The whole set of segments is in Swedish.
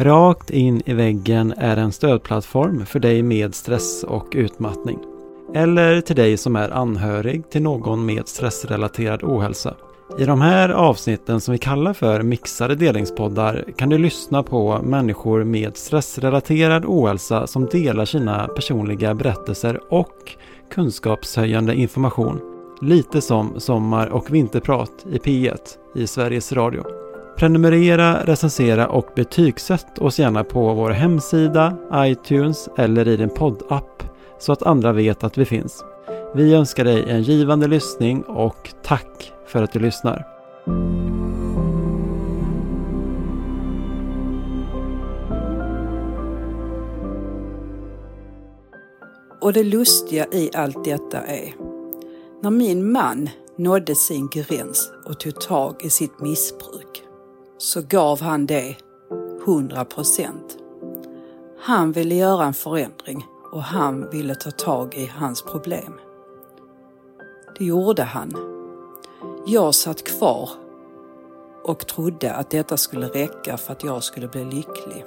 Rakt in i väggen är en stödplattform för dig med stress och utmattning. Eller till dig som är anhörig till någon med stressrelaterad ohälsa. I de här avsnitten som vi kallar för mixade delningspoddar kan du lyssna på människor med stressrelaterad ohälsa som delar sina personliga berättelser och kunskapshöjande information. Lite som Sommar och vinterprat i P1 i Sveriges Radio. Prenumerera, recensera och betygsätt oss gärna på vår hemsida, iTunes eller i din poddapp så att andra vet att vi finns. Vi önskar dig en givande lyssning och tack för att du lyssnar. Och det lustiga i allt detta är, när min man nådde sin gräns och tog tag i sitt missbruk, så gav han det 100 procent. Han ville göra en förändring och han ville ta tag i hans problem. Det gjorde han. Jag satt kvar och trodde att detta skulle räcka för att jag skulle bli lycklig.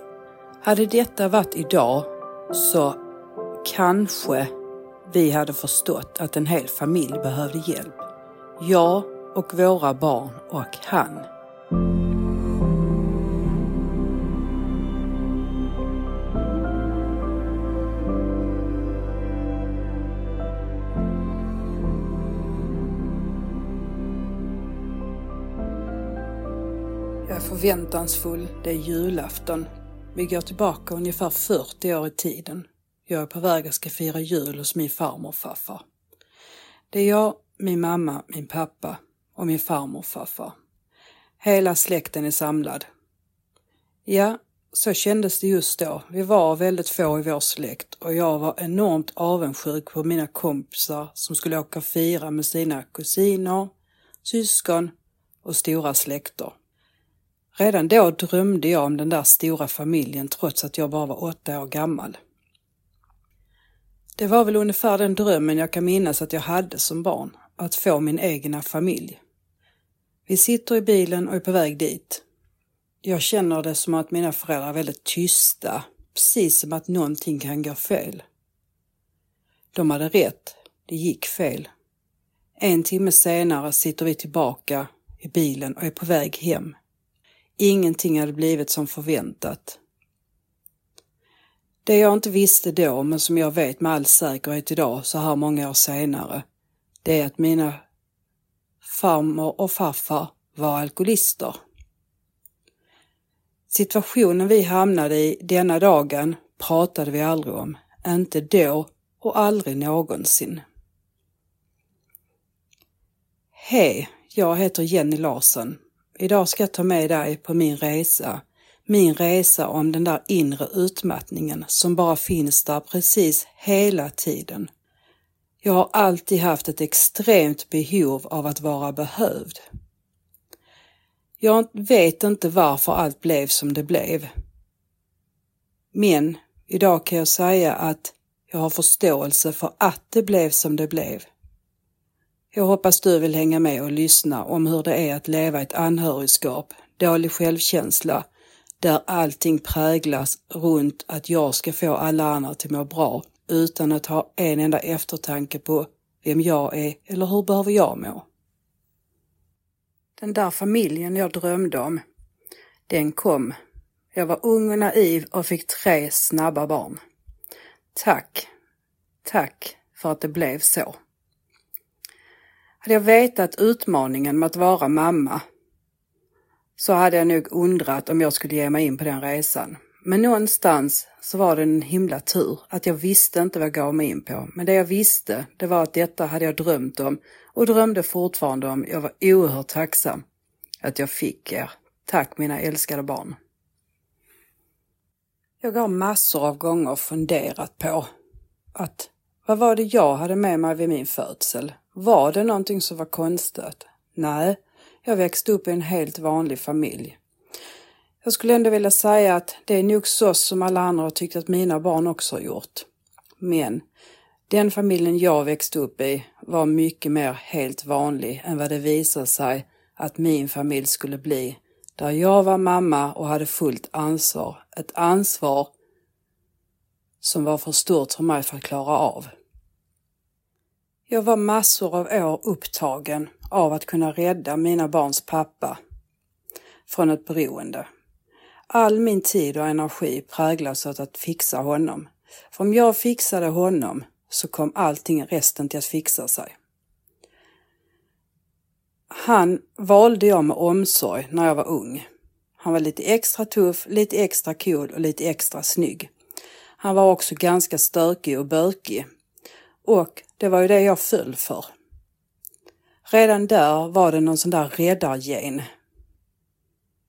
Hade detta varit idag så kanske vi hade förstått att en hel familj behövde hjälp. Jag och våra barn och han. Jag är förväntansfull. Det är julafton. Vi går tillbaka ungefär 40 år i tiden. Jag är på väg att ska fira jul hos min farmor och farfar. Det är jag, min mamma, min pappa och min farmor och farfar. Hela släkten är samlad. Ja, så kändes det just då. Vi var väldigt få i vår släkt och jag var enormt avundsjuk på mina kompisar som skulle åka och fira med sina kusiner, syskon och stora släkter. Redan då drömde jag om den där stora familjen trots att jag bara var åtta år gammal. Det var väl ungefär den drömmen jag kan minnas att jag hade som barn, att få min egna familj. Vi sitter i bilen och är på väg dit. Jag känner det som att mina föräldrar är väldigt tysta, precis som att någonting kan gå fel. De hade rätt, det gick fel. En timme senare sitter vi tillbaka i bilen och är på väg hem. Ingenting hade blivit som förväntat. Det jag inte visste då, men som jag vet med all säkerhet idag, så här många år senare, det är att mina farmor och farfar var alkoholister. Situationen vi hamnade i denna dagen pratade vi aldrig om, inte då och aldrig någonsin. Hej, jag heter Jenny Larsson. Idag ska jag ta med dig på min resa min resa om den där inre utmattningen som bara finns där precis hela tiden. Jag har alltid haft ett extremt behov av att vara behövd. Jag vet inte varför allt blev som det blev. Men idag kan jag säga att jag har förståelse för att det blev som det blev. Jag hoppas du vill hänga med och lyssna om hur det är att leva ett anhörigskap, dålig självkänsla där allting präglas runt att jag ska få alla andra till att må bra utan att ha en enda eftertanke på vem jag är eller hur behöver jag må. Den där familjen jag drömde om, den kom. Jag var ung och naiv och fick tre snabba barn. Tack, tack för att det blev så. Hade jag vetat utmaningen med att vara mamma så hade jag nog undrat om jag skulle ge mig in på den resan. Men någonstans så var det en himla tur att jag visste inte vad jag gav mig in på. Men det jag visste, det var att detta hade jag drömt om och drömde fortfarande om. Jag var oerhört tacksam att jag fick er. Tack mina älskade barn. Jag har massor av gånger funderat på att vad var det jag hade med mig vid min födsel? Var det någonting som var konstigt? Nej, jag växte upp i en helt vanlig familj. Jag skulle ändå vilja säga att det är nog så som alla andra har tyckt att mina barn också har gjort. Men den familjen jag växte upp i var mycket mer helt vanlig än vad det visade sig att min familj skulle bli där jag var mamma och hade fullt ansvar. Ett ansvar som var för stort för mig för att klara av. Jag var massor av år upptagen av att kunna rädda mina barns pappa från ett beroende. All min tid och energi präglas av att fixa honom. För om jag fixade honom så kom allting resten till att fixa sig. Han valde jag med omsorg när jag var ung. Han var lite extra tuff, lite extra cool och lite extra snygg. Han var också ganska stökig och bökig. Och det var ju det jag föll för. Redan där var det någon sån där räddargen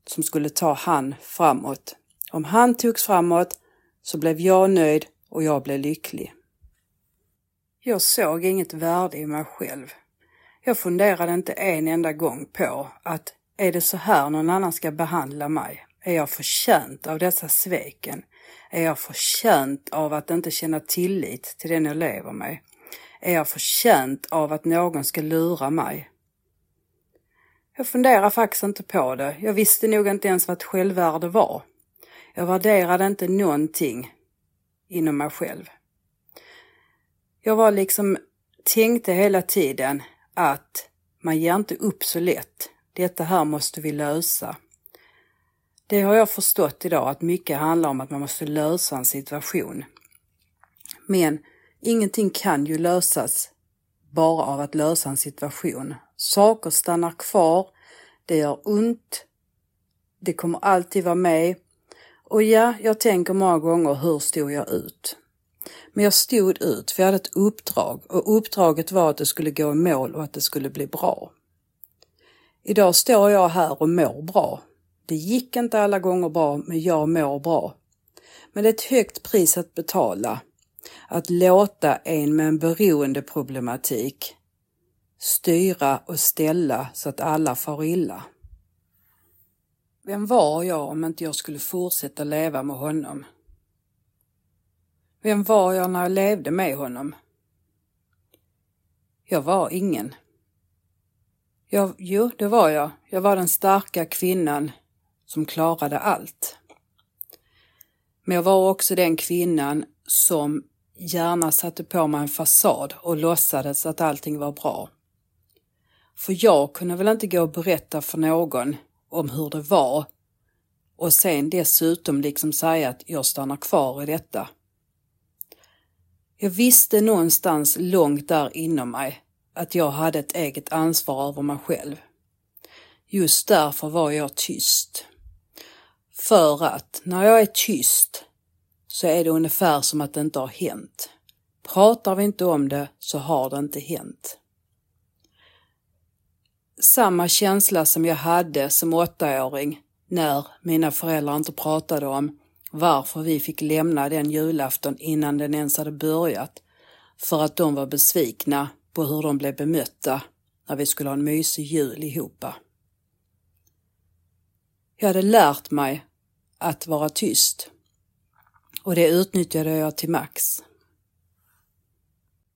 som skulle ta han framåt. Om han togs framåt så blev jag nöjd och jag blev lycklig. Jag såg inget värde i mig själv. Jag funderade inte en enda gång på att är det så här någon annan ska behandla mig? Är jag förtjänt av dessa sveken? Är jag förtjänt av att inte känna tillit till den jag lever med? Är jag förtjänt av att någon ska lura mig? Jag funderar faktiskt inte på det. Jag visste nog inte ens vad ett självvärde var. Jag värderade inte någonting inom mig själv. Jag var liksom, tänkte hela tiden att man ger inte upp så lätt. Detta här måste vi lösa. Det har jag förstått idag att mycket handlar om att man måste lösa en situation. Men ingenting kan ju lösas bara av att lösa en situation. Saker stannar kvar, det gör ont, det kommer alltid vara med. Och ja, jag tänker många gånger, hur stod jag ut? Men jag stod ut, för jag hade ett uppdrag och uppdraget var att det skulle gå i mål och att det skulle bli bra. Idag står jag här och mår bra. Det gick inte alla gånger bra, men jag mår bra. Men det är ett högt pris att betala. Att låta en med en beroendeproblematik styra och ställa så att alla far illa. Vem var jag om inte jag skulle fortsätta leva med honom? Vem var jag när jag levde med honom? Jag var ingen. Jag, jo, det var jag. Jag var den starka kvinnan som klarade allt. Men jag var också den kvinnan som gärna satte på mig en fasad och låtsades att allting var bra. För jag kunde väl inte gå och berätta för någon om hur det var och sen dessutom liksom säga att jag stannar kvar i detta. Jag visste någonstans långt där inom mig att jag hade ett eget ansvar över mig själv. Just därför var jag tyst. För att när jag är tyst så är det ungefär som att det inte har hänt. Pratar vi inte om det så har det inte hänt. Samma känsla som jag hade som åttaåring när mina föräldrar inte pratade om varför vi fick lämna den julafton innan den ens hade börjat. För att de var besvikna på hur de blev bemötta när vi skulle ha en mysig jul ihop. Jag hade lärt mig att vara tyst och det utnyttjade jag till max.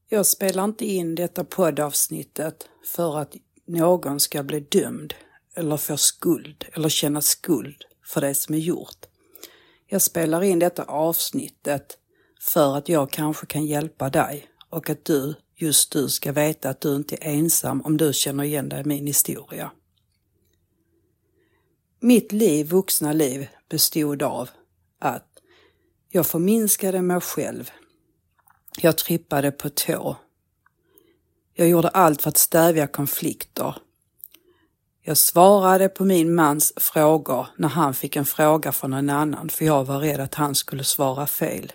Jag spelar inte in detta poddavsnittet för att någon ska bli dömd eller få skuld eller känna skuld för det som är gjort. Jag spelar in detta avsnittet för att jag kanske kan hjälpa dig och att du, just du, ska veta att du inte är ensam om du känner igen dig i min historia. Mitt liv, vuxna liv, bestod av att jag förminskade mig själv. Jag trippade på tå. Jag gjorde allt för att stävja konflikter jag svarade på min mans frågor när han fick en fråga från en annan för jag var rädd att han skulle svara fel.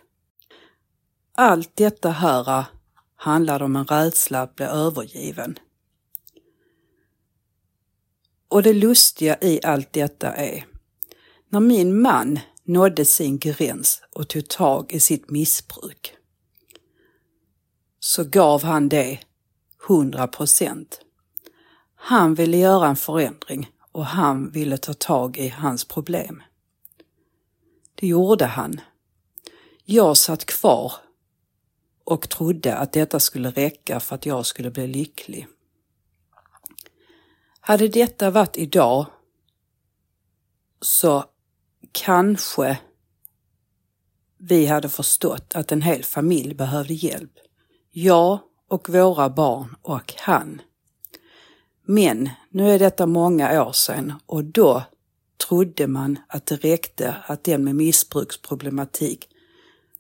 Allt detta här äh, handlade om en rädsla att bli övergiven. Och det lustiga i allt detta är, när min man nådde sin gräns och tog tag i sitt missbruk, så gav han det 100 procent. Han ville göra en förändring och han ville ta tag i hans problem. Det gjorde han. Jag satt kvar och trodde att detta skulle räcka för att jag skulle bli lycklig. Hade detta varit idag så kanske vi hade förstått att en hel familj behövde hjälp. Jag och våra barn och han. Men nu är detta många år sedan och då trodde man att det räckte att den med missbruksproblematik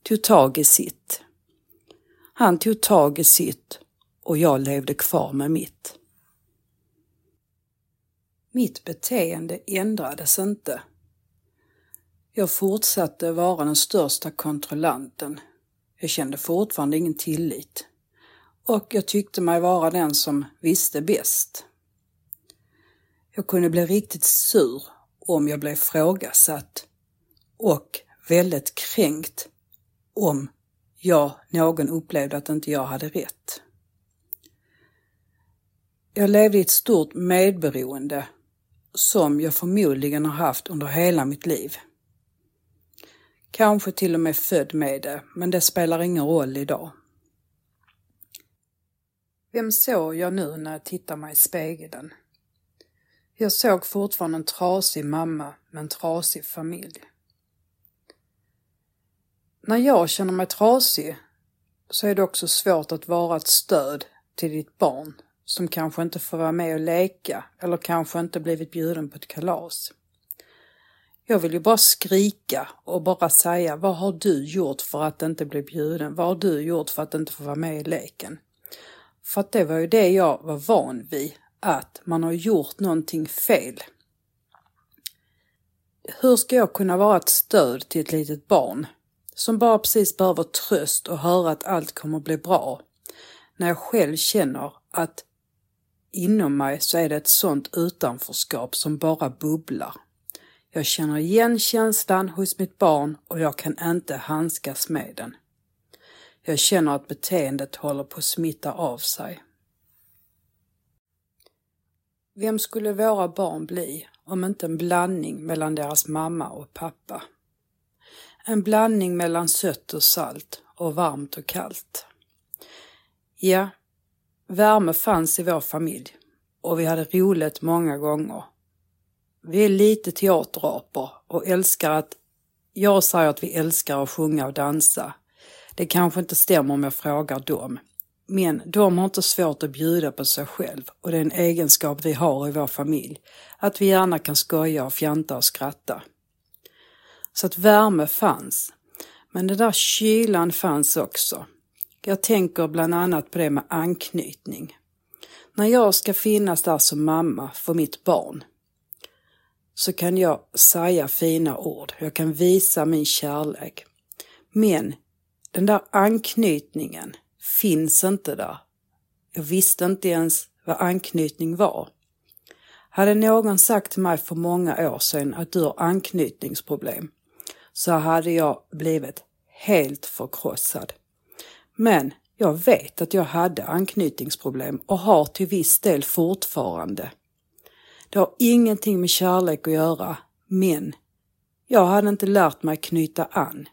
tog tag i sitt. Han tog tag i sitt och jag levde kvar med mitt. Mitt beteende ändrades inte. Jag fortsatte vara den största kontrollanten. Jag kände fortfarande ingen tillit. Och jag tyckte mig vara den som visste bäst. Jag kunde bli riktigt sur om jag blev frågasatt och väldigt kränkt om jag, någon upplevde att inte jag hade rätt. Jag levde i ett stort medberoende som jag förmodligen har haft under hela mitt liv. Kanske till och med född med det, men det spelar ingen roll idag. Vem såg jag nu när jag tittar mig i spegeln? Jag såg fortfarande en trasig mamma med en trasig familj. När jag känner mig trasig så är det också svårt att vara ett stöd till ditt barn som kanske inte får vara med och leka eller kanske inte blivit bjuden på ett kalas. Jag vill ju bara skrika och bara säga vad har du gjort för att inte bli bjuden? Vad har du gjort för att inte få vara med i leken? För att det var ju det jag var van vid, att man har gjort någonting fel. Hur ska jag kunna vara ett stöd till ett litet barn som bara precis behöver tröst och höra att allt kommer bli bra när jag själv känner att inom mig så är det ett sånt utanförskap som bara bubblar. Jag känner igen känslan hos mitt barn och jag kan inte handskas med den. Jag känner att beteendet håller på att smitta av sig. Vem skulle våra barn bli om inte en blandning mellan deras mamma och pappa? En blandning mellan sött och salt och varmt och kallt. Ja, värme fanns i vår familj och vi hade roligt många gånger. Vi är lite teaterapor och älskar att... Jag säger att vi älskar att sjunga och dansa. Det kanske inte stämmer om jag frågar dem. Men de har inte svårt att bjuda på sig själv och det är en egenskap vi har i vår familj. Att vi gärna kan skoja och fjanta och skratta. Så att värme fanns. Men den där kylan fanns också. Jag tänker bland annat på det med anknytning. När jag ska finnas där som mamma för mitt barn så kan jag säga fina ord, jag kan visa min kärlek. Men den där anknytningen finns inte där. Jag visste inte ens vad anknytning var. Hade någon sagt till mig för många år sedan att du har anknytningsproblem så hade jag blivit helt förkrossad. Men jag vet att jag hade anknytningsproblem och har till viss del fortfarande. Det har ingenting med kärlek att göra, men jag hade inte lärt mig knyta an.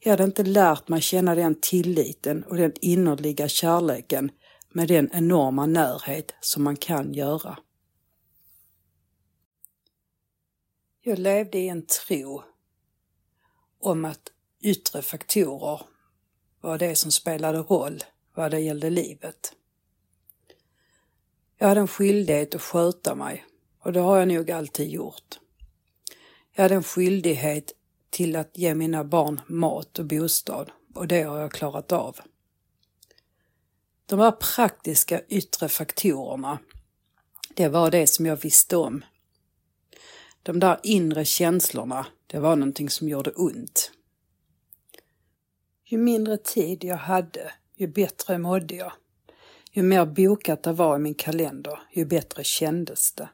Jag hade inte lärt mig känna den tilliten och den innerliga kärleken med den enorma närhet som man kan göra. Jag levde i en tro om att yttre faktorer var det som spelade roll vad det gällde livet. Jag hade en skyldighet att sköta mig och det har jag nog alltid gjort. Jag hade en skyldighet till att ge mina barn mat och bostad och det har jag klarat av. De här praktiska yttre faktorerna, det var det som jag visste om. De där inre känslorna, det var någonting som gjorde ont. Ju mindre tid jag hade, ju bättre mådde jag. Ju mer bokat det var i min kalender, ju bättre kändes det.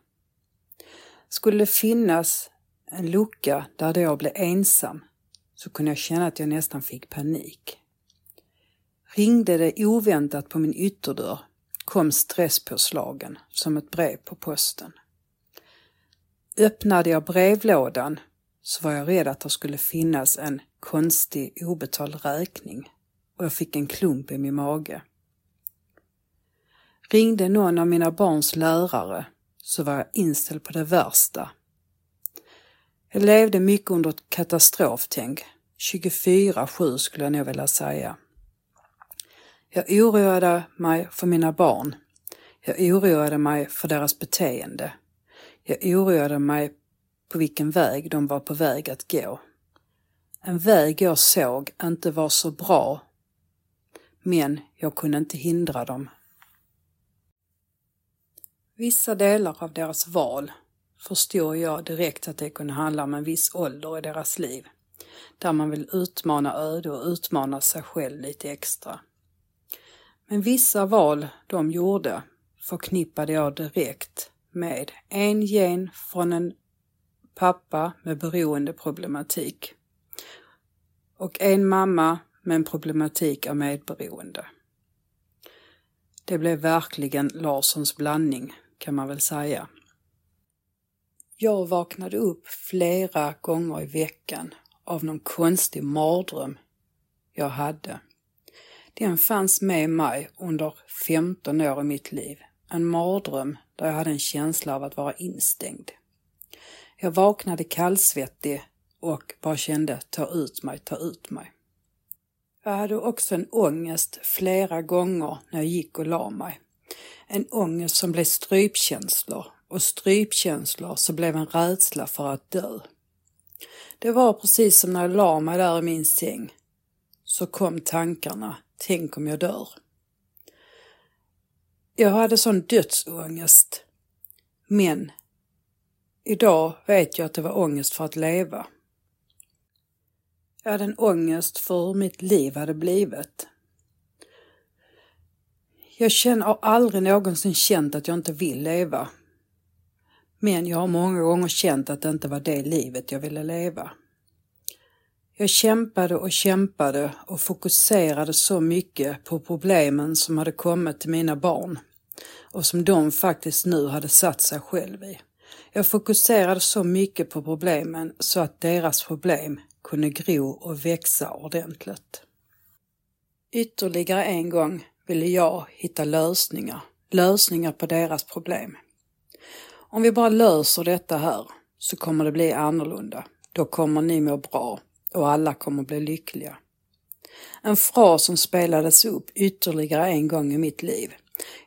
Skulle det finnas en lucka där jag blev ensam så kunde jag känna att jag nästan fick panik. Ringde det oväntat på min ytterdörr kom stresspåslagen som ett brev på posten. Öppnade jag brevlådan så var jag rädd att det skulle finnas en konstig obetald räkning och jag fick en klump i min mage. Ringde någon av mina barns lärare så var jag inställd på det värsta. Jag levde mycket under ett katastroftänk. 24-7 skulle jag nog vilja säga. Jag oroade mig för mina barn. Jag oroade mig för deras beteende. Jag oroade mig på vilken väg de var på väg att gå. En väg jag såg inte var så bra, men jag kunde inte hindra dem. Vissa delar av deras val förstod jag direkt att det kunde handla om en viss ålder i deras liv, där man vill utmana öde och utmana sig själv lite extra. Men vissa val de gjorde förknippade jag direkt med en gen från en pappa med beroendeproblematik och en mamma med en problematik av medberoende. Det blev verkligen Larssons blandning kan man väl säga. Jag vaknade upp flera gånger i veckan av någon konstig mardröm jag hade. Den fanns med mig under 15 år i mitt liv. En mardröm där jag hade en känsla av att vara instängd. Jag vaknade kallsvettig och bara kände ta ut mig, ta ut mig. Jag hade också en ångest flera gånger när jag gick och la mig. En ångest som blev strypkänslor och strypkänslor som blev en rädsla för att dö. Det var precis som när jag la mig där i min säng så kom tankarna, tänk om jag dör. Jag hade sån dödsångest. Men idag vet jag att det var ångest för att leva. Jag hade en ångest för hur mitt liv hade blivit. Jag känner, har aldrig någonsin känt att jag inte vill leva. Men jag har många gånger känt att det inte var det livet jag ville leva. Jag kämpade och kämpade och fokuserade så mycket på problemen som hade kommit till mina barn och som de faktiskt nu hade satt sig själv i. Jag fokuserade så mycket på problemen så att deras problem kunde gro och växa ordentligt. Ytterligare en gång ville jag hitta lösningar, lösningar på deras problem. Om vi bara löser detta här så kommer det bli annorlunda. Då kommer ni må bra och alla kommer bli lyckliga. En fras som spelades upp ytterligare en gång i mitt liv.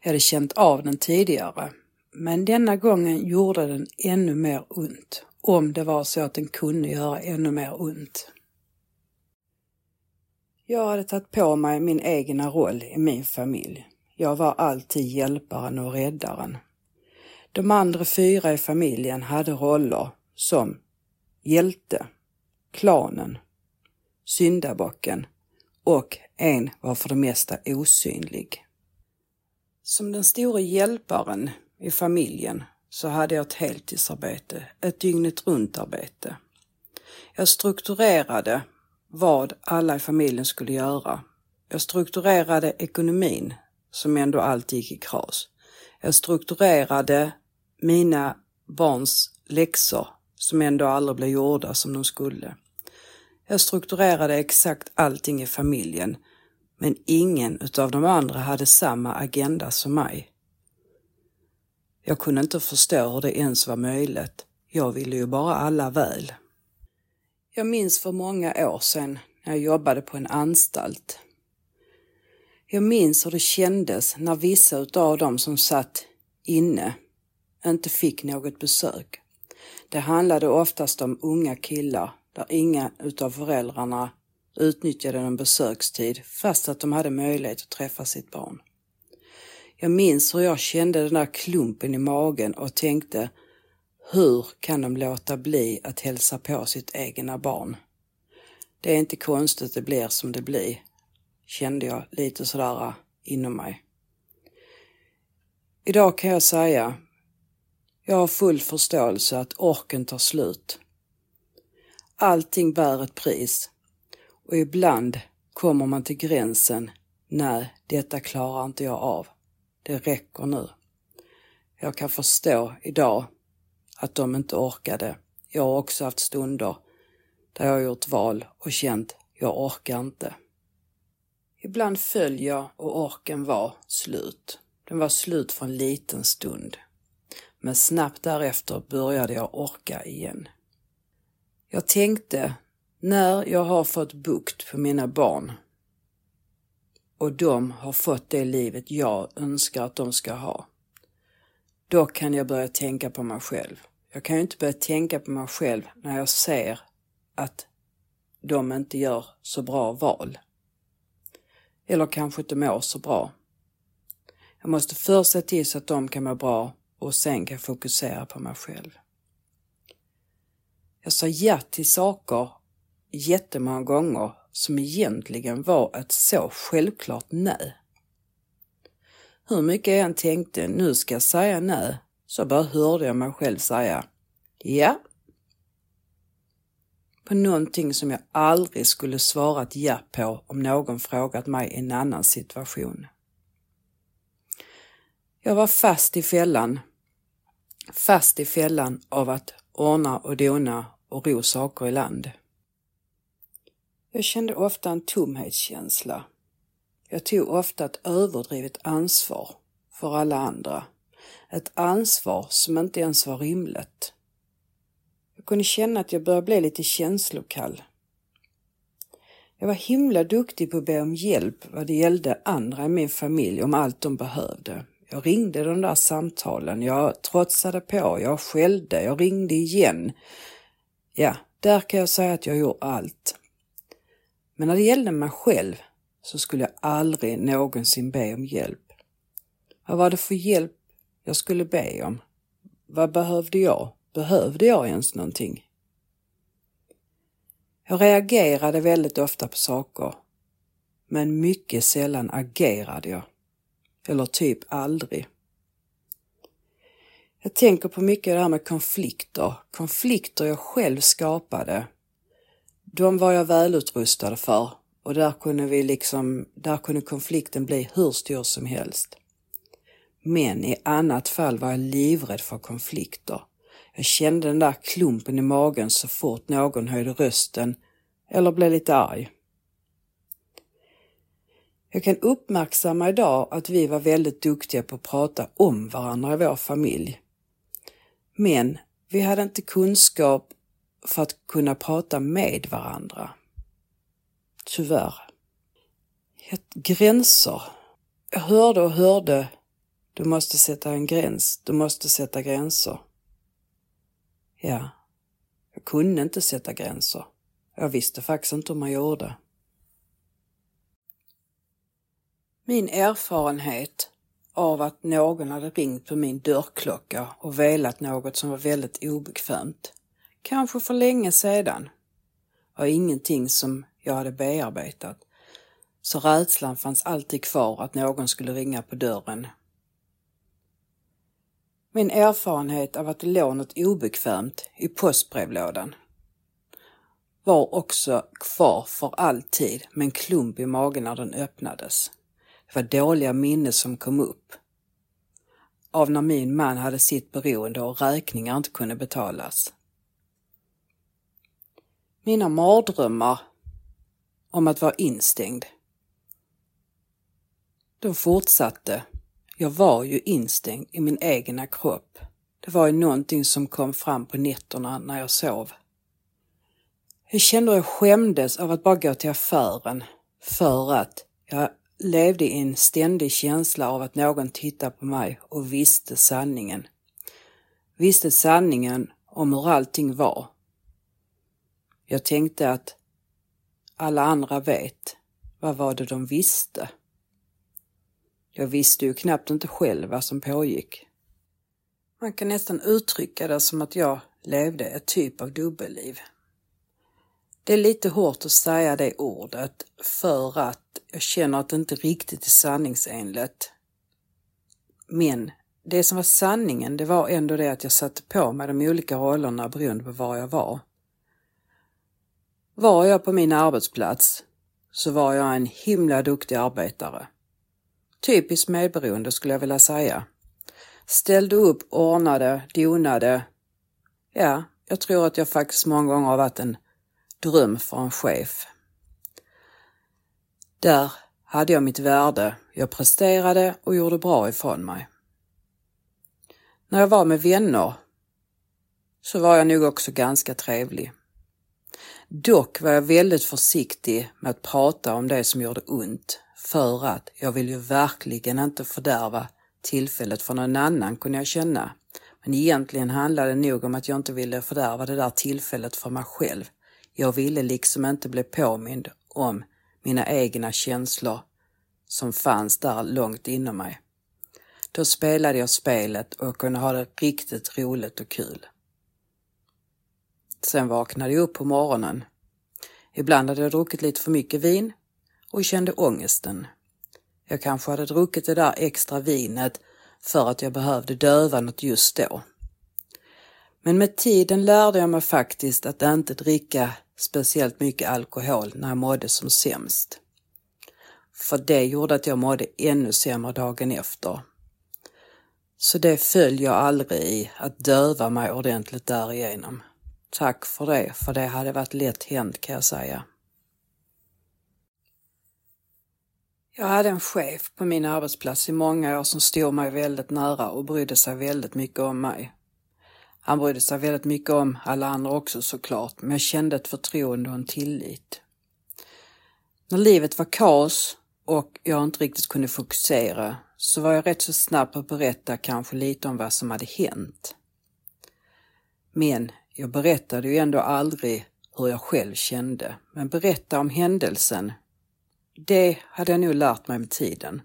Jag hade känt av den tidigare, men denna gången gjorde den ännu mer ont, om det var så att den kunde göra ännu mer ont. Jag hade tagit på mig min egna roll i min familj. Jag var alltid hjälparen och räddaren. De andra fyra i familjen hade roller som hjälte, klanen, syndabocken och en var för det mesta osynlig. Som den store hjälparen i familjen så hade jag ett heltidsarbete, ett dygnet runt arbete. Jag strukturerade vad alla i familjen skulle göra. Jag strukturerade ekonomin som ändå alltid gick i kras. Jag strukturerade mina barns läxor som ändå aldrig blev gjorda som de skulle. Jag strukturerade exakt allting i familjen men ingen utav de andra hade samma agenda som mig. Jag kunde inte förstå hur det ens var möjligt. Jag ville ju bara alla väl. Jag minns för många år sedan när jag jobbade på en anstalt. Jag minns hur det kändes när vissa utav dem som satt inne inte fick något besök. Det handlade oftast om unga killar där inga utav föräldrarna utnyttjade en besökstid fast att de hade möjlighet att träffa sitt barn. Jag minns hur jag kände den där klumpen i magen och tänkte hur kan de låta bli att hälsa på sitt egna barn? Det är inte konstigt det blir som det blir, kände jag lite sådär äh, inom mig. Idag kan jag säga, jag har full förståelse att orken tar slut. Allting bär ett pris och ibland kommer man till gränsen, nej, detta klarar inte jag av. Det räcker nu. Jag kan förstå idag att de inte orkade. Jag har också haft stunder där jag har gjort val och känt, jag orkar inte. Ibland föll jag och orken var slut. Den var slut för en liten stund. Men snabbt därefter började jag orka igen. Jag tänkte, när jag har fått bukt på mina barn och de har fått det livet jag önskar att de ska ha, då kan jag börja tänka på mig själv. Jag kan ju inte börja tänka på mig själv när jag ser att de inte gör så bra val. Eller kanske inte mår så bra. Jag måste först se till så att de kan må bra och sen kan jag fokusera på mig själv. Jag sa ja till saker jättemånga gånger som egentligen var ett så självklart nej. Hur mycket jag än tänkte, nu ska jag säga nej, så bara hörde jag mig själv säga ja. På någonting som jag aldrig skulle svarat ja på om någon frågat mig i en annan situation. Jag var fast i fällan. Fast i fällan av att ordna och dona och ro saker i land. Jag kände ofta en tomhetskänsla. Jag tog ofta ett överdrivet ansvar för alla andra. Ett ansvar som inte ens var rimligt. Jag kunde känna att jag började bli lite känslokall. Jag var himla duktig på att be om hjälp vad det gällde andra i min familj om allt de behövde. Jag ringde de där samtalen, jag trotsade på, jag skällde, jag ringde igen. Ja, där kan jag säga att jag gjorde allt. Men när det gällde mig själv så skulle jag aldrig någonsin be om hjälp. Vad var det för hjälp jag skulle be om? Vad behövde jag? Behövde jag ens någonting? Jag reagerade väldigt ofta på saker, men mycket sällan agerade jag. Eller typ aldrig. Jag tänker på mycket det här med konflikter. Konflikter jag själv skapade. De var jag välutrustad för och där kunde vi liksom, där kunde konflikten bli hur stor som helst. Men i annat fall var jag livrädd för konflikter. Jag kände den där klumpen i magen så fort någon höjde rösten eller blev lite arg. Jag kan uppmärksamma idag att vi var väldigt duktiga på att prata om varandra i vår familj. Men vi hade inte kunskap för att kunna prata med varandra. Tyvärr. Gränser. Jag hörde och hörde. Du måste sätta en gräns. Du måste sätta gränser. Ja, jag kunde inte sätta gränser. Jag visste faktiskt inte hur man gjorde. Min erfarenhet av att någon hade ringt på min dörrklocka och velat något som var väldigt obekvämt, kanske för länge sedan, var ingenting som jag hade bearbetat. Så rädslan fanns alltid kvar att någon skulle ringa på dörren. Min erfarenhet av att det låg något obekvämt i postbrevlådan var också kvar för alltid med en klump i magen när den öppnades. Det var dåliga minnen som kom upp. Av när min man hade sitt beroende och räkningar inte kunde betalas. Mina mardrömmar om att vara instängd. De fortsatte. Jag var ju instängd i min egna kropp. Det var ju någonting som kom fram på nätterna när jag sov. Jag kände hur jag skämdes av att bara gå till affären för att jag levde i en ständig känsla av att någon tittade på mig och visste sanningen. Visste sanningen om hur allting var. Jag tänkte att alla andra vet. Vad var det de visste? Jag visste ju knappt inte själv vad som pågick. Man kan nästan uttrycka det som att jag levde ett typ av dubbelliv. Det är lite hårt att säga det ordet för att jag känner att det inte riktigt är sanningsenligt. Men det som var sanningen, det var ändå det att jag satte på mig de olika rollerna beroende på var jag var. Var jag på min arbetsplats så var jag en himla duktig arbetare. Typiskt medberoende skulle jag vilja säga. Ställde upp, ordnade, donade. Ja, jag tror att jag faktiskt många gånger har varit en dröm för en chef. Där hade jag mitt värde, jag presterade och gjorde bra ifrån mig. När jag var med vänner så var jag nog också ganska trevlig. Dock var jag väldigt försiktig med att prata om det som gjorde ont för att jag vill ju verkligen inte fördärva tillfället för någon annan kunde jag känna. Men egentligen handlade det nog om att jag inte ville fördärva det där tillfället för mig själv. Jag ville liksom inte bli påmind om mina egna känslor som fanns där långt inom mig. Då spelade jag spelet och kunde ha det riktigt roligt och kul. Sen vaknade jag upp på morgonen. Ibland hade jag druckit lite för mycket vin och kände ångesten. Jag kanske hade druckit det där extra vinet för att jag behövde döva något just då. Men med tiden lärde jag mig faktiskt att inte dricka speciellt mycket alkohol när jag mådde som sämst. För det gjorde att jag mådde ännu sämre dagen efter. Så det föll jag aldrig i, att döva mig ordentligt därigenom. Tack för det, för det hade varit lätt hänt kan jag säga. Jag hade en chef på min arbetsplats i många år som stod mig väldigt nära och brydde sig väldigt mycket om mig. Han brydde sig väldigt mycket om alla andra också såklart, men jag kände ett förtroende och en tillit. När livet var kaos och jag inte riktigt kunde fokusera så var jag rätt så snabb på att berätta kanske lite om vad som hade hänt. Men jag berättade ju ändå aldrig hur jag själv kände, men berätta om händelsen, det hade jag nog lärt mig med tiden.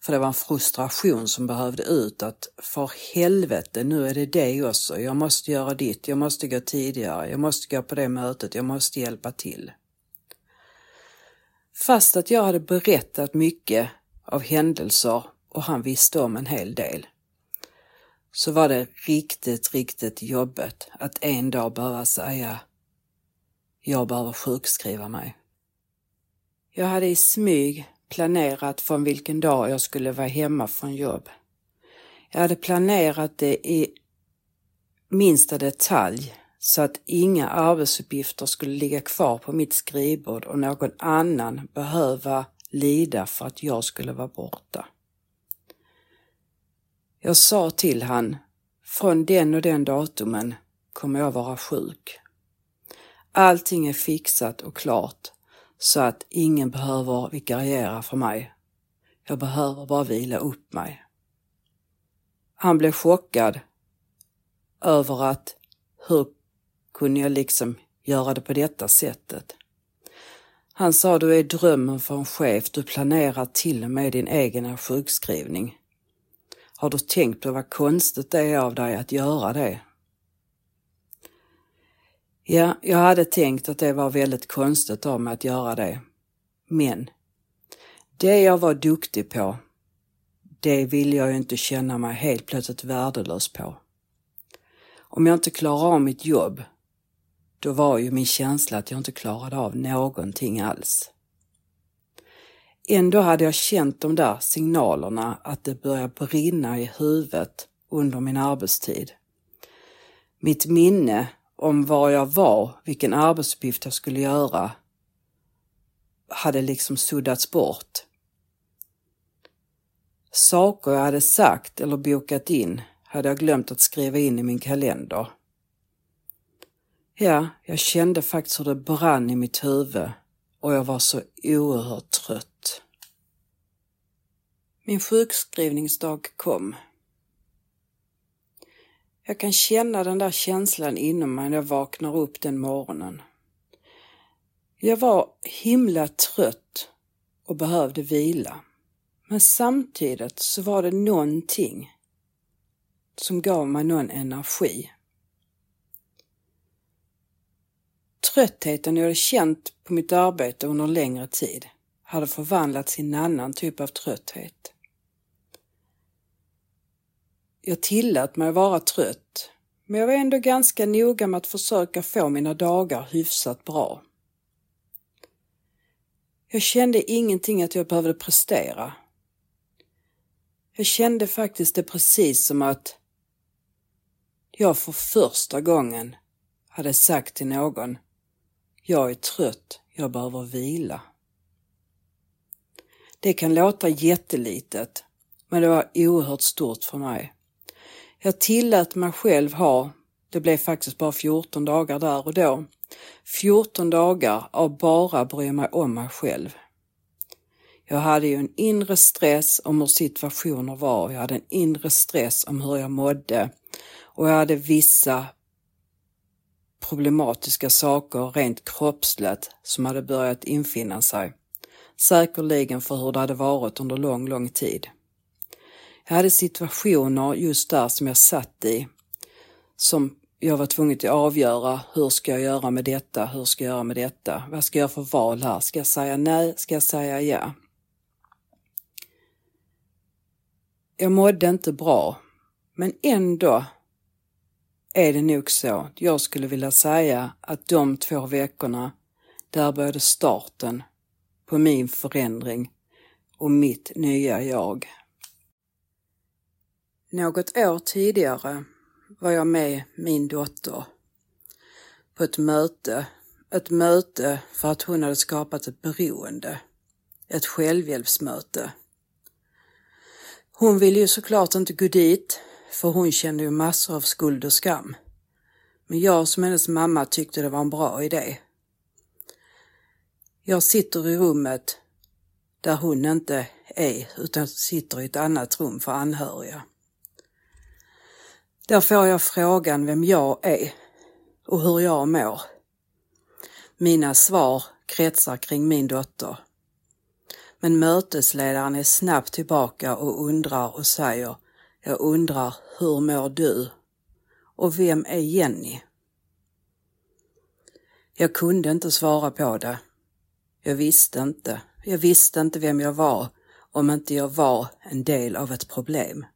För det var en frustration som behövde ut att för helvete, nu är det det också. Jag måste göra ditt, jag måste gå tidigare, jag måste gå på det mötet, jag måste hjälpa till. Fast att jag hade berättat mycket av händelser och han visste om en hel del så var det riktigt, riktigt jobbigt att en dag behöva säga jag behöver sjukskriva mig. Jag hade i smyg planerat från vilken dag jag skulle vara hemma från jobb. Jag hade planerat det i minsta detalj så att inga arbetsuppgifter skulle ligga kvar på mitt skrivbord och någon annan behöva lida för att jag skulle vara borta. Jag sa till han, från den och den datumen kommer jag vara sjuk. Allting är fixat och klart så att ingen behöver vikariera för mig. Jag behöver bara vila upp mig. Han blev chockad över att hur kunde jag liksom göra det på detta sättet? Han sa du är drömmen för en chef, du planerar till och med din egen sjukskrivning. Har du tänkt på vad konstigt det är av dig att göra det? Ja, jag hade tänkt att det var väldigt konstigt av mig att göra det. Men det jag var duktig på, det vill jag ju inte känna mig helt plötsligt värdelös på. Om jag inte klarar av mitt jobb, då var ju min känsla att jag inte klarade av någonting alls. Ändå hade jag känt de där signalerna att det började brinna i huvudet under min arbetstid. Mitt minne om var jag var, vilken arbetsuppgift jag skulle göra, hade liksom suddats bort. Saker jag hade sagt eller bokat in hade jag glömt att skriva in i min kalender. Ja, jag kände faktiskt hur det brann i mitt huvud och jag var så oerhört trött. Min sjukskrivningsdag kom. Jag kan känna den där känslan inom mig när jag vaknar upp den morgonen. Jag var himla trött och behövde vila. Men samtidigt så var det någonting som gav mig någon energi. Tröttheten jag hade känt på mitt arbete under längre tid hade förvandlats till en annan typ av trötthet. Jag tillät mig vara trött, men jag var ändå ganska noga med att försöka få mina dagar hyfsat bra. Jag kände ingenting att jag behövde prestera. Jag kände faktiskt det precis som att jag för första gången hade sagt till någon jag är trött, jag behöver vila. Det kan låta jättelitet, men det var oerhört stort för mig. Jag tillät mig själv ha, det blev faktiskt bara 14 dagar där och då, 14 dagar av bara bry mig om mig själv. Jag hade ju en inre stress om hur situationer var, jag hade en inre stress om hur jag mådde och jag hade vissa problematiska saker rent kroppsligt som hade börjat infinna sig. Säkerligen för hur det hade varit under lång, lång tid. Jag hade situationer just där som jag satt i som jag var tvungen att avgöra. Hur ska jag göra med detta? Hur ska jag göra med detta? Vad ska jag göra för val här? Ska jag säga nej? Ska jag säga ja? Jag mådde inte bra, men ändå är det nog så. Jag skulle vilja säga att de två veckorna, där började starten på min förändring och mitt nya jag. Något år tidigare var jag med min dotter på ett möte. Ett möte för att hon hade skapat ett beroende. Ett självhjälpsmöte. Hon ville ju såklart inte gå dit, för hon kände ju massor av skuld och skam. Men jag som hennes mamma tyckte det var en bra idé. Jag sitter i rummet där hon inte är, utan sitter i ett annat rum för anhöriga. Där får jag frågan vem jag är och hur jag mår. Mina svar kretsar kring min dotter. Men mötesledaren är snabbt tillbaka och undrar och säger Jag undrar, hur mår du? Och vem är Jenny? Jag kunde inte svara på det. Jag visste inte. Jag visste inte vem jag var om inte jag var en del av ett problem.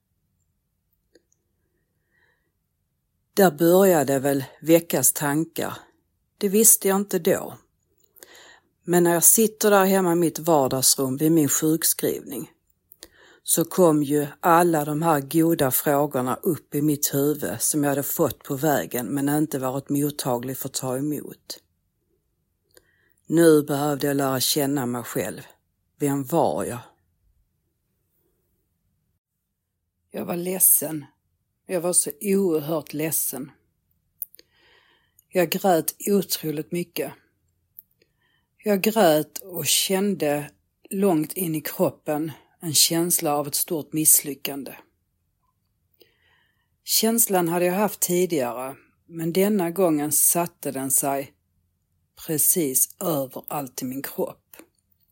Där började väl väckas tankar. Det visste jag inte då. Men när jag sitter där hemma i mitt vardagsrum vid min sjukskrivning så kom ju alla de här goda frågorna upp i mitt huvud som jag hade fått på vägen men inte varit mottaglig för att ta emot. Nu behövde jag lära känna mig själv. Vem var jag? Jag var ledsen jag var så oerhört ledsen. Jag grät otroligt mycket. Jag grät och kände långt in i kroppen en känsla av ett stort misslyckande. Känslan hade jag haft tidigare, men denna gången satte den sig precis överallt i min kropp.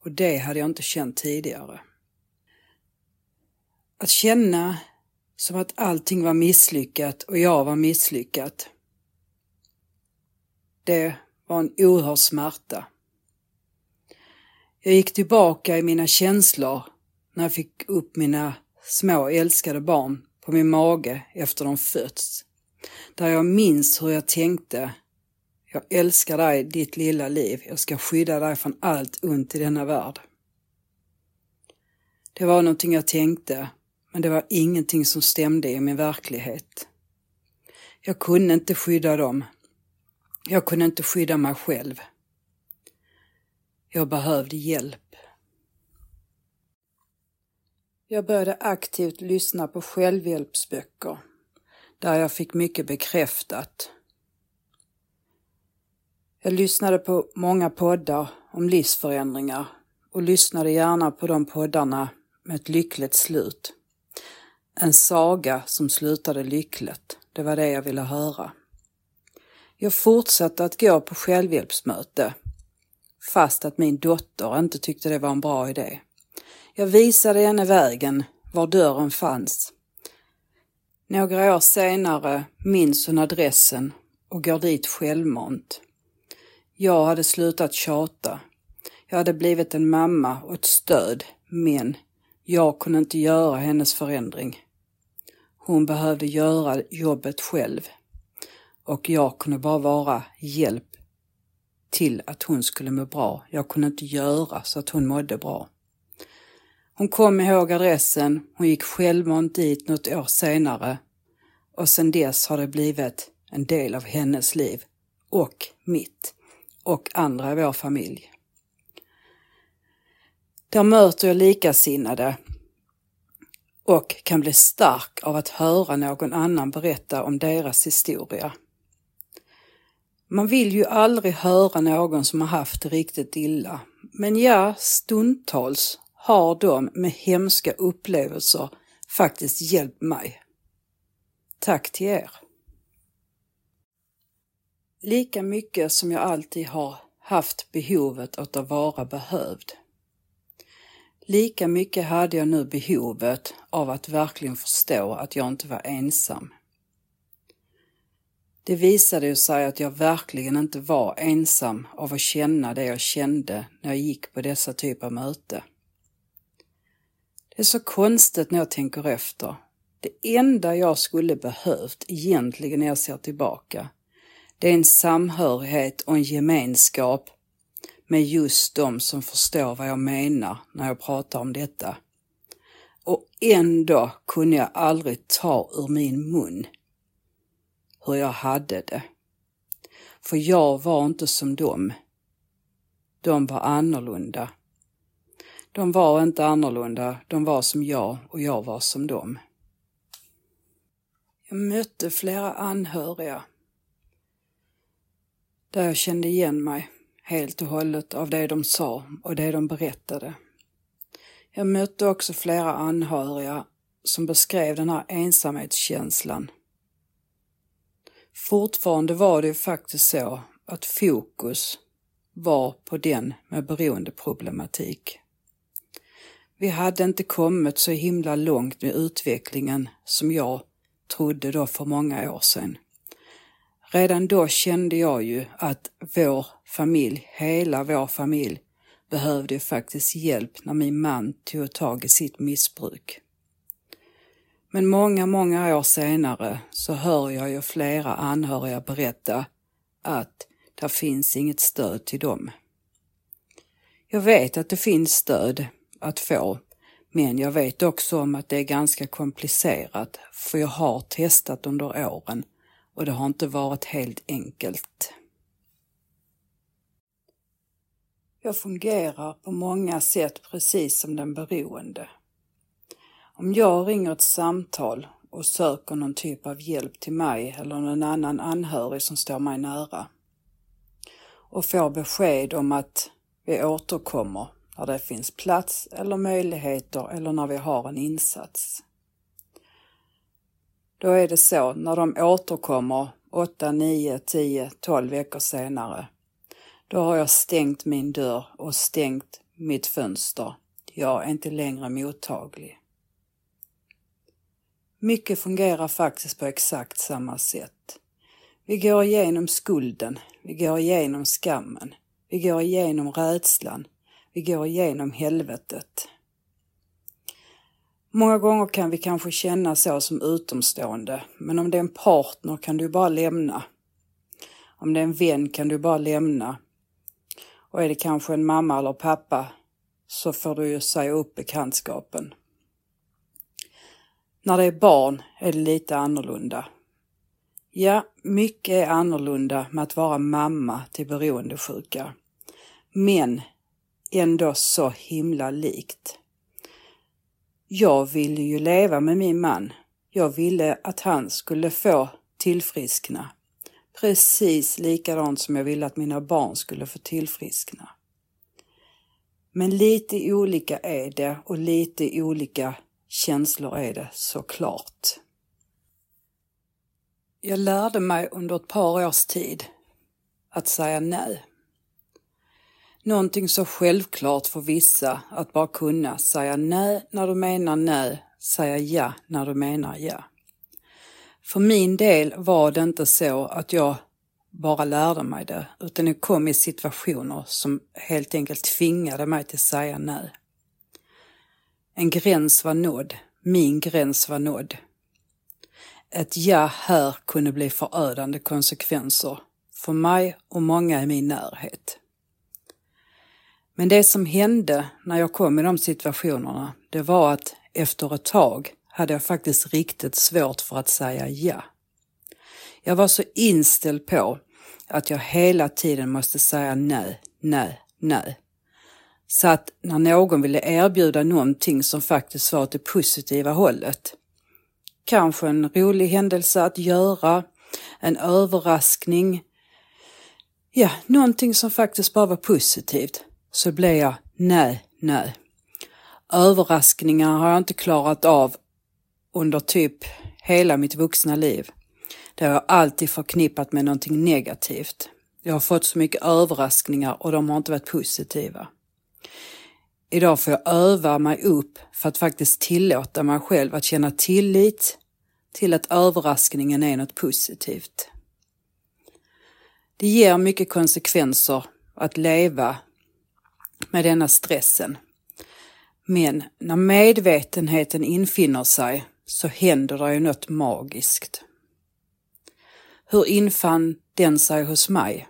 Och det hade jag inte känt tidigare. Att känna som att allting var misslyckat och jag var misslyckad. Det var en oerhörd smärta. Jag gick tillbaka i mina känslor när jag fick upp mina små älskade barn på min mage efter de fötts. Där jag minns hur jag tänkte. Jag älskar dig, ditt lilla liv. Jag ska skydda dig från allt ont i denna värld. Det var någonting jag tänkte men det var ingenting som stämde i min verklighet. Jag kunde inte skydda dem. Jag kunde inte skydda mig själv. Jag behövde hjälp. Jag började aktivt lyssna på självhjälpsböcker där jag fick mycket bekräftat. Jag lyssnade på många poddar om livsförändringar och lyssnade gärna på de poddarna med ett lyckligt slut. En saga som slutade lyckligt. Det var det jag ville höra. Jag fortsatte att gå på självhjälpsmöte fast att min dotter inte tyckte det var en bra idé. Jag visade henne vägen, var dörren fanns. Några år senare minns hon adressen och går dit självmant. Jag hade slutat tjata. Jag hade blivit en mamma och ett stöd, men jag kunde inte göra hennes förändring. Hon behövde göra jobbet själv och jag kunde bara vara hjälp till att hon skulle må bra. Jag kunde inte göra så att hon mådde bra. Hon kom ihåg adressen, hon gick självmant dit något år senare och sedan dess har det blivit en del av hennes liv och mitt och andra i vår familj. Där möter jag likasinnade och kan bli stark av att höra någon annan berätta om deras historia. Man vill ju aldrig höra någon som har haft det riktigt illa. Men ja, stundtals har de med hemska upplevelser faktiskt hjälpt mig. Tack till er! Lika mycket som jag alltid har haft behovet av att vara behövd. Lika mycket hade jag nu behovet av att verkligen förstå att jag inte var ensam. Det visade sig att jag verkligen inte var ensam av att känna det jag kände när jag gick på dessa typer av möte. Det är så konstigt när jag tänker efter. Det enda jag skulle behövt egentligen när jag ser tillbaka, det är en samhörighet och en gemenskap med just de som förstår vad jag menar när jag pratar om detta. Och ändå kunde jag aldrig ta ur min mun hur jag hade det. För jag var inte som dem. De var annorlunda. De var inte annorlunda, de var som jag och jag var som dem. Jag mötte flera anhöriga där jag kände igen mig helt och hållet av det de sa och det de berättade. Jag mötte också flera anhöriga som beskrev den här ensamhetskänslan. Fortfarande var det ju faktiskt så att fokus var på den med beroendeproblematik. Vi hade inte kommit så himla långt med utvecklingen som jag trodde då för många år sedan. Redan då kände jag ju att vår familj, hela vår familj, behövde faktiskt hjälp när min man tog tag i sitt missbruk. Men många, många år senare så hör jag ju flera anhöriga berätta att det finns inget stöd till dem. Jag vet att det finns stöd att få, men jag vet också om att det är ganska komplicerat, för jag har testat under åren och det har inte varit helt enkelt. Jag fungerar på många sätt precis som den beroende. Om jag ringer ett samtal och söker någon typ av hjälp till mig eller någon annan anhörig som står mig nära och får besked om att vi återkommer när det finns plats eller möjligheter eller när vi har en insats. Då är det så när de återkommer 8, 9, 10, 12 veckor senare. Då har jag stängt min dörr och stängt mitt fönster. Jag är inte längre mottaglig. Mycket fungerar faktiskt på exakt samma sätt. Vi går igenom skulden, vi går igenom skammen, vi går igenom rädslan, vi går igenom helvetet. Många gånger kan vi kanske känna så som utomstående, men om det är en partner kan du bara lämna. Om det är en vän kan du bara lämna. Och är det kanske en mamma eller pappa så får du ju säga upp bekantskapen. När det är barn är det lite annorlunda. Ja, mycket är annorlunda med att vara mamma till beroendesjuka. Men ändå så himla likt. Jag ville ju leva med min man. Jag ville att han skulle få tillfriskna. Precis likadant som jag ville att mina barn skulle få tillfriskna. Men lite olika är det och lite olika känslor är det såklart. Jag lärde mig under ett par års tid att säga nej. Någonting så självklart för vissa att bara kunna säga nej när du menar nej, säga ja när du menar ja. För min del var det inte så att jag bara lärde mig det, utan jag kom i situationer som helt enkelt tvingade mig till att säga nej. En gräns var nådd, min gräns var nådd. Ett ja här kunde bli förödande konsekvenser för mig och många i min närhet. Men det som hände när jag kom i de situationerna, det var att efter ett tag hade jag faktiskt riktigt svårt för att säga ja. Jag var så inställd på att jag hela tiden måste säga nej, nej, nej. Så att när någon ville erbjuda någonting som faktiskt var åt det positiva hållet, kanske en rolig händelse att göra, en överraskning, ja, någonting som faktiskt bara var positivt, så blev jag nej, nej. Överraskningar har jag inte klarat av under typ hela mitt vuxna liv. Det har jag alltid förknippat med någonting negativt. Jag har fått så mycket överraskningar och de har inte varit positiva. Idag får jag öva mig upp för att faktiskt tillåta mig själv att känna tillit till att överraskningen är något positivt. Det ger mycket konsekvenser att leva med denna stressen. Men när medvetenheten infinner sig så händer det ju något magiskt. Hur infann den sig hos mig?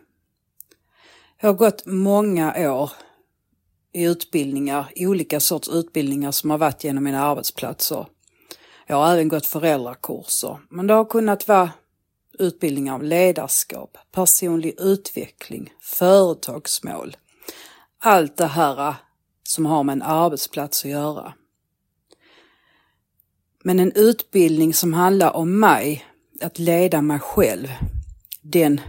Jag har gått många år i utbildningar, olika sorts utbildningar som har varit genom mina arbetsplatser. Jag har även gått föräldrakurser, men det har kunnat vara utbildningar om ledarskap, personlig utveckling, företagsmål. Allt det här äh, som har med en arbetsplats att göra. Men en utbildning som handlar om mig, att leda mig själv, den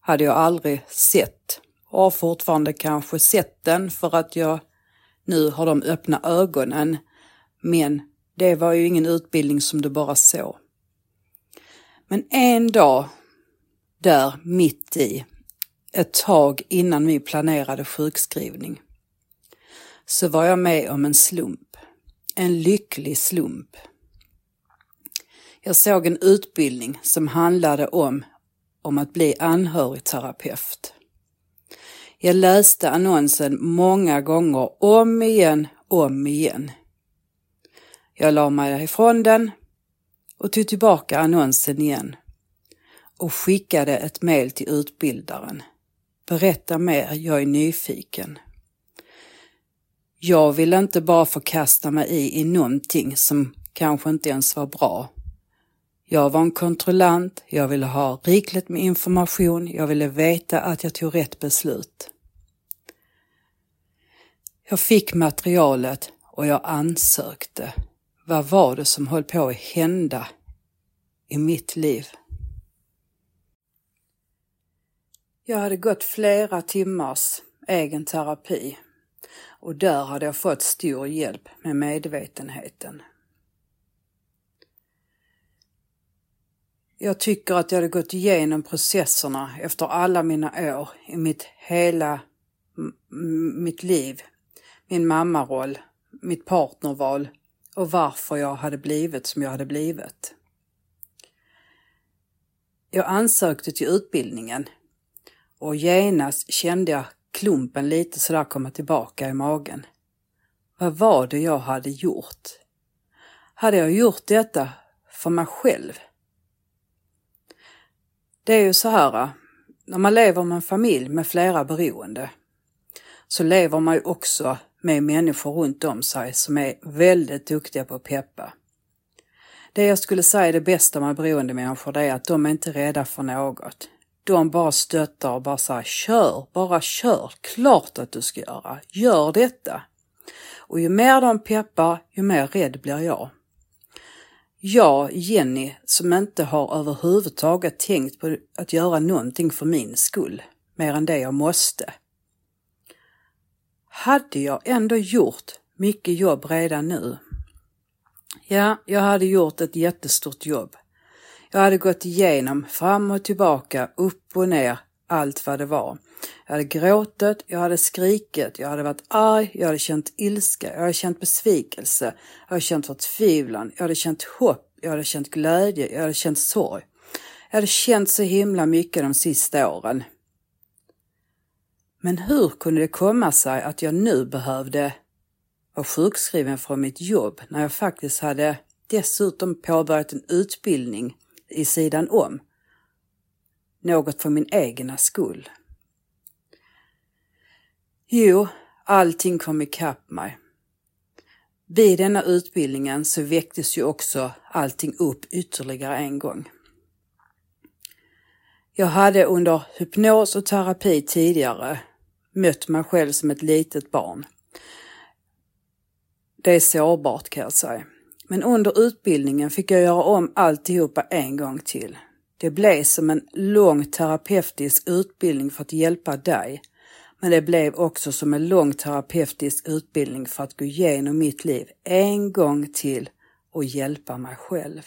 hade jag aldrig sett och har fortfarande kanske sett den för att jag nu har de öppna ögonen. Men det var ju ingen utbildning som du bara såg. Men en dag där mitt i, ett tag innan min planerade sjukskrivning, så var jag med om en slump. En lycklig slump. Jag såg en utbildning som handlade om, om att bli anhörigterapeut. Jag läste annonsen många gånger, om igen, om igen. Jag la mig ifrån den och tog tillbaka annonsen igen och skickade ett mejl till utbildaren. Berätta mer, jag är nyfiken. Jag vill inte bara förkasta mig i, i någonting som kanske inte ens var bra. Jag var en kontrollant, jag ville ha rikligt med information, jag ville veta att jag tog rätt beslut. Jag fick materialet och jag ansökte. Vad var det som höll på att hända i mitt liv? Jag hade gått flera timmars egen terapi och där hade jag fått stor hjälp med medvetenheten. Jag tycker att jag hade gått igenom processerna efter alla mina år i mitt hela mitt liv, min mammaroll, mitt partnerval och varför jag hade blivit som jag hade blivit. Jag ansökte till utbildningen och genast kände jag klumpen lite sådär komma tillbaka i magen. Vad var det jag hade gjort? Hade jag gjort detta för mig själv? Det är ju så här, äh, när man lever med en familj med flera beroende så lever man ju också med människor runt om sig som är väldigt duktiga på att peppa. Det jag skulle säga är det bästa med beroendemänniskor det är att de är inte rädda för något. De bara stöttar och bara säger kör, bara kör, klart att du ska göra, gör detta. Och ju mer de peppar, ju mer rädd blir jag. Jag, Jenny, som inte har överhuvudtaget tänkt på att göra någonting för min skull, mer än det jag måste. Hade jag ändå gjort mycket jobb redan nu? Ja, jag hade gjort ett jättestort jobb. Jag hade gått igenom fram och tillbaka, upp och ner, allt vad det var. Jag hade gråtit, jag hade skrikit, jag hade varit arg, jag hade känt ilska, jag hade känt besvikelse, jag hade känt förtvivlan, jag hade känt hopp, jag hade känt glädje, jag hade känt sorg. Jag hade känt så himla mycket de sista åren. Men hur kunde det komma sig att jag nu behövde vara sjukskriven från mitt jobb när jag faktiskt hade dessutom påbörjat en utbildning i sidan om? Något för min egna skull. Jo, allting kom ikapp mig. Vid denna utbildningen så väcktes ju också allting upp ytterligare en gång. Jag hade under hypnos och terapi tidigare mött mig själv som ett litet barn. Det är sårbart kan jag säga. Men under utbildningen fick jag göra om alltihopa en gång till. Det blev som en lång terapeutisk utbildning för att hjälpa dig. Men det blev också som en lång terapeutisk utbildning för att gå igenom mitt liv en gång till och hjälpa mig själv.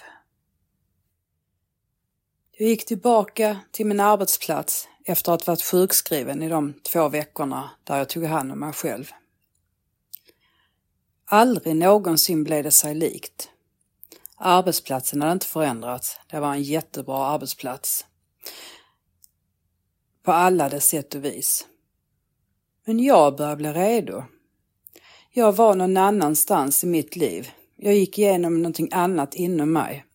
Jag gick tillbaka till min arbetsplats efter att varit sjukskriven i de två veckorna där jag tog hand om mig själv. Aldrig någonsin blev det sig likt. Arbetsplatsen hade inte förändrats. Det var en jättebra arbetsplats. På alla dess sätt och vis. Men jag började bli redo. Jag var någon annanstans i mitt liv. Jag gick igenom någonting annat inom mig.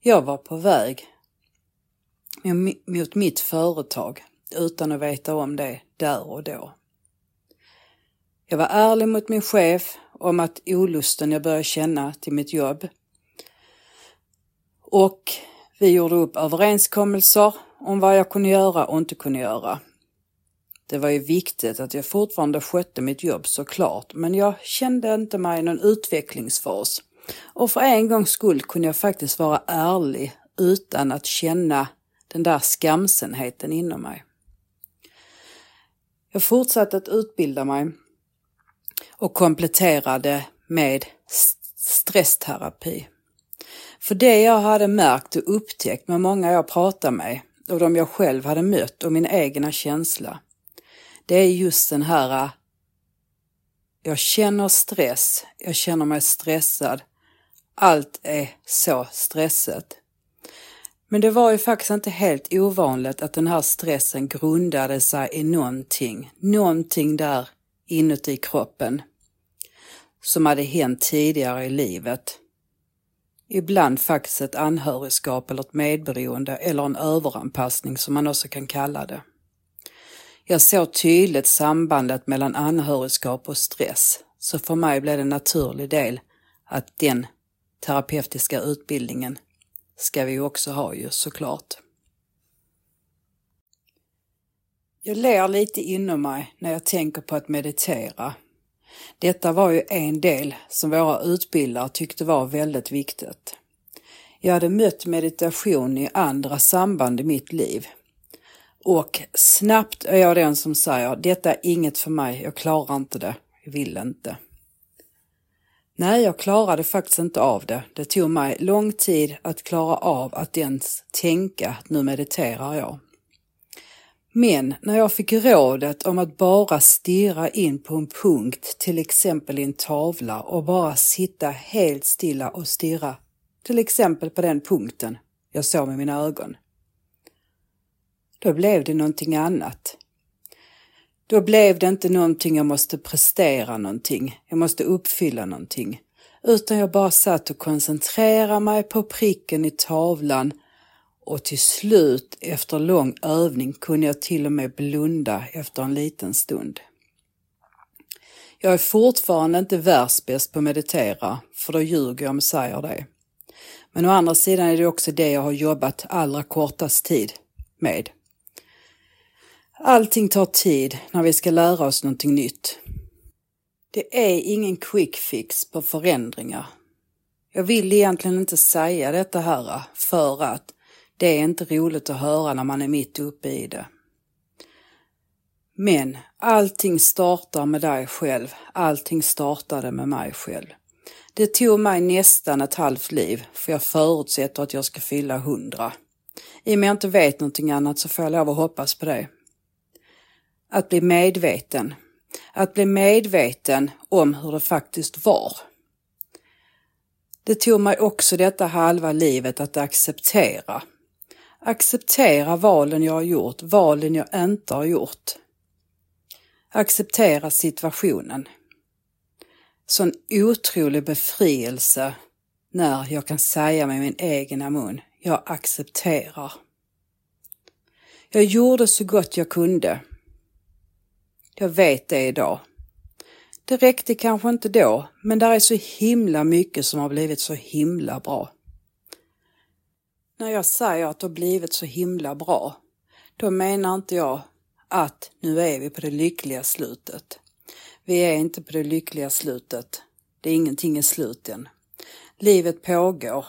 Jag var på väg mot mitt företag utan att veta om det där och då. Jag var ärlig mot min chef om att olusten jag började känna till mitt jobb. Och vi gjorde upp överenskommelser om vad jag kunde göra och inte kunde göra. Det var ju viktigt att jag fortfarande skötte mitt jobb såklart, men jag kände inte mig i någon utvecklingsfas. Och för en gångs skull kunde jag faktiskt vara ärlig utan att känna den där skamsenheten inom mig. Jag fortsatte att utbilda mig och kompletterade med stressterapi. För det jag hade märkt och upptäckt med många jag pratar med och de jag själv hade mött och min egna känsla, det är just den här äh, jag känner stress, jag känner mig stressad. Allt är så stressat. Men det var ju faktiskt inte helt ovanligt att den här stressen grundade sig i någonting, någonting där inuti kroppen som hade hänt tidigare i livet. Ibland faktiskt ett anhörigskap eller ett medberoende eller en överanpassning som man också kan kalla det. Jag såg tydligt sambandet mellan anhörigskap och stress, så för mig blev det en naturlig del att den terapeutiska utbildningen ska vi också ha ju såklart. Jag ler lite inom mig när jag tänker på att meditera. Detta var ju en del som våra utbildare tyckte var väldigt viktigt. Jag hade mött meditation i andra samband i mitt liv. Och snabbt är jag den som säger, detta är inget för mig, jag klarar inte det, jag vill inte. Nej, jag klarade faktiskt inte av det. Det tog mig lång tid att klara av att ens tänka att nu mediterar jag. Men när jag fick rådet om att bara stirra in på en punkt, till exempel i en tavla och bara sitta helt stilla och stirra, till exempel på den punkten jag såg med mina ögon. Då blev det någonting annat. Då blev det inte någonting jag måste prestera någonting, jag måste uppfylla någonting, utan jag bara satt och koncentrerade mig på pricken i tavlan och till slut efter lång övning kunde jag till och med blunda efter en liten stund. Jag är fortfarande inte världsbäst på att meditera, för då ljuger jag om jag säger det. Men å andra sidan är det också det jag har jobbat allra kortast tid med. Allting tar tid när vi ska lära oss någonting nytt. Det är ingen quick fix på förändringar. Jag vill egentligen inte säga detta här för att det är inte roligt att höra när man är mitt uppe i det. Men allting startar med dig själv. Allting startade med mig själv. Det tog mig nästan ett halvt liv, för jag förutsätter att jag ska fylla hundra. I och med jag inte vet någonting annat så får jag lov att hoppas på det. Att bli medveten. Att bli medveten om hur det faktiskt var. Det tog mig också detta halva livet att acceptera. Acceptera valen jag har gjort, valen jag inte har gjort. Acceptera situationen. Sån otrolig befrielse när jag kan säga med min egna mun, jag accepterar. Jag gjorde så gott jag kunde. Jag vet det idag. Det räckte kanske inte då, men där är så himla mycket som har blivit så himla bra. När jag säger att det har blivit så himla bra, då menar inte jag att nu är vi på det lyckliga slutet. Vi är inte på det lyckliga slutet. Det är ingenting i sluten. Livet pågår.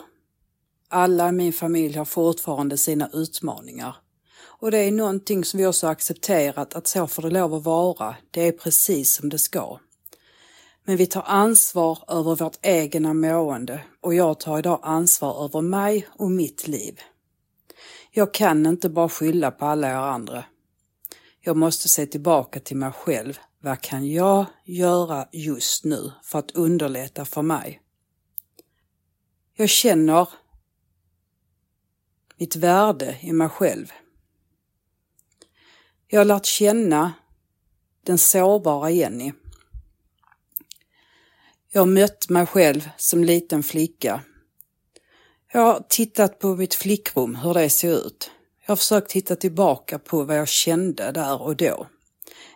Alla i min familj har fortfarande sina utmaningar. Och det är någonting som vi också accepterat att så får det lov att vara. Det är precis som det ska. Men vi tar ansvar över vårt egna mående och jag tar idag ansvar över mig och mitt liv. Jag kan inte bara skylla på alla er andra. Jag måste se tillbaka till mig själv. Vad kan jag göra just nu för att underlätta för mig? Jag känner mitt värde i mig själv. Jag har lärt känna den sårbara Jenny. Jag har mött mig själv som liten flicka. Jag har tittat på mitt flickrum, hur det ser ut. Jag har försökt titta tillbaka på vad jag kände där och då.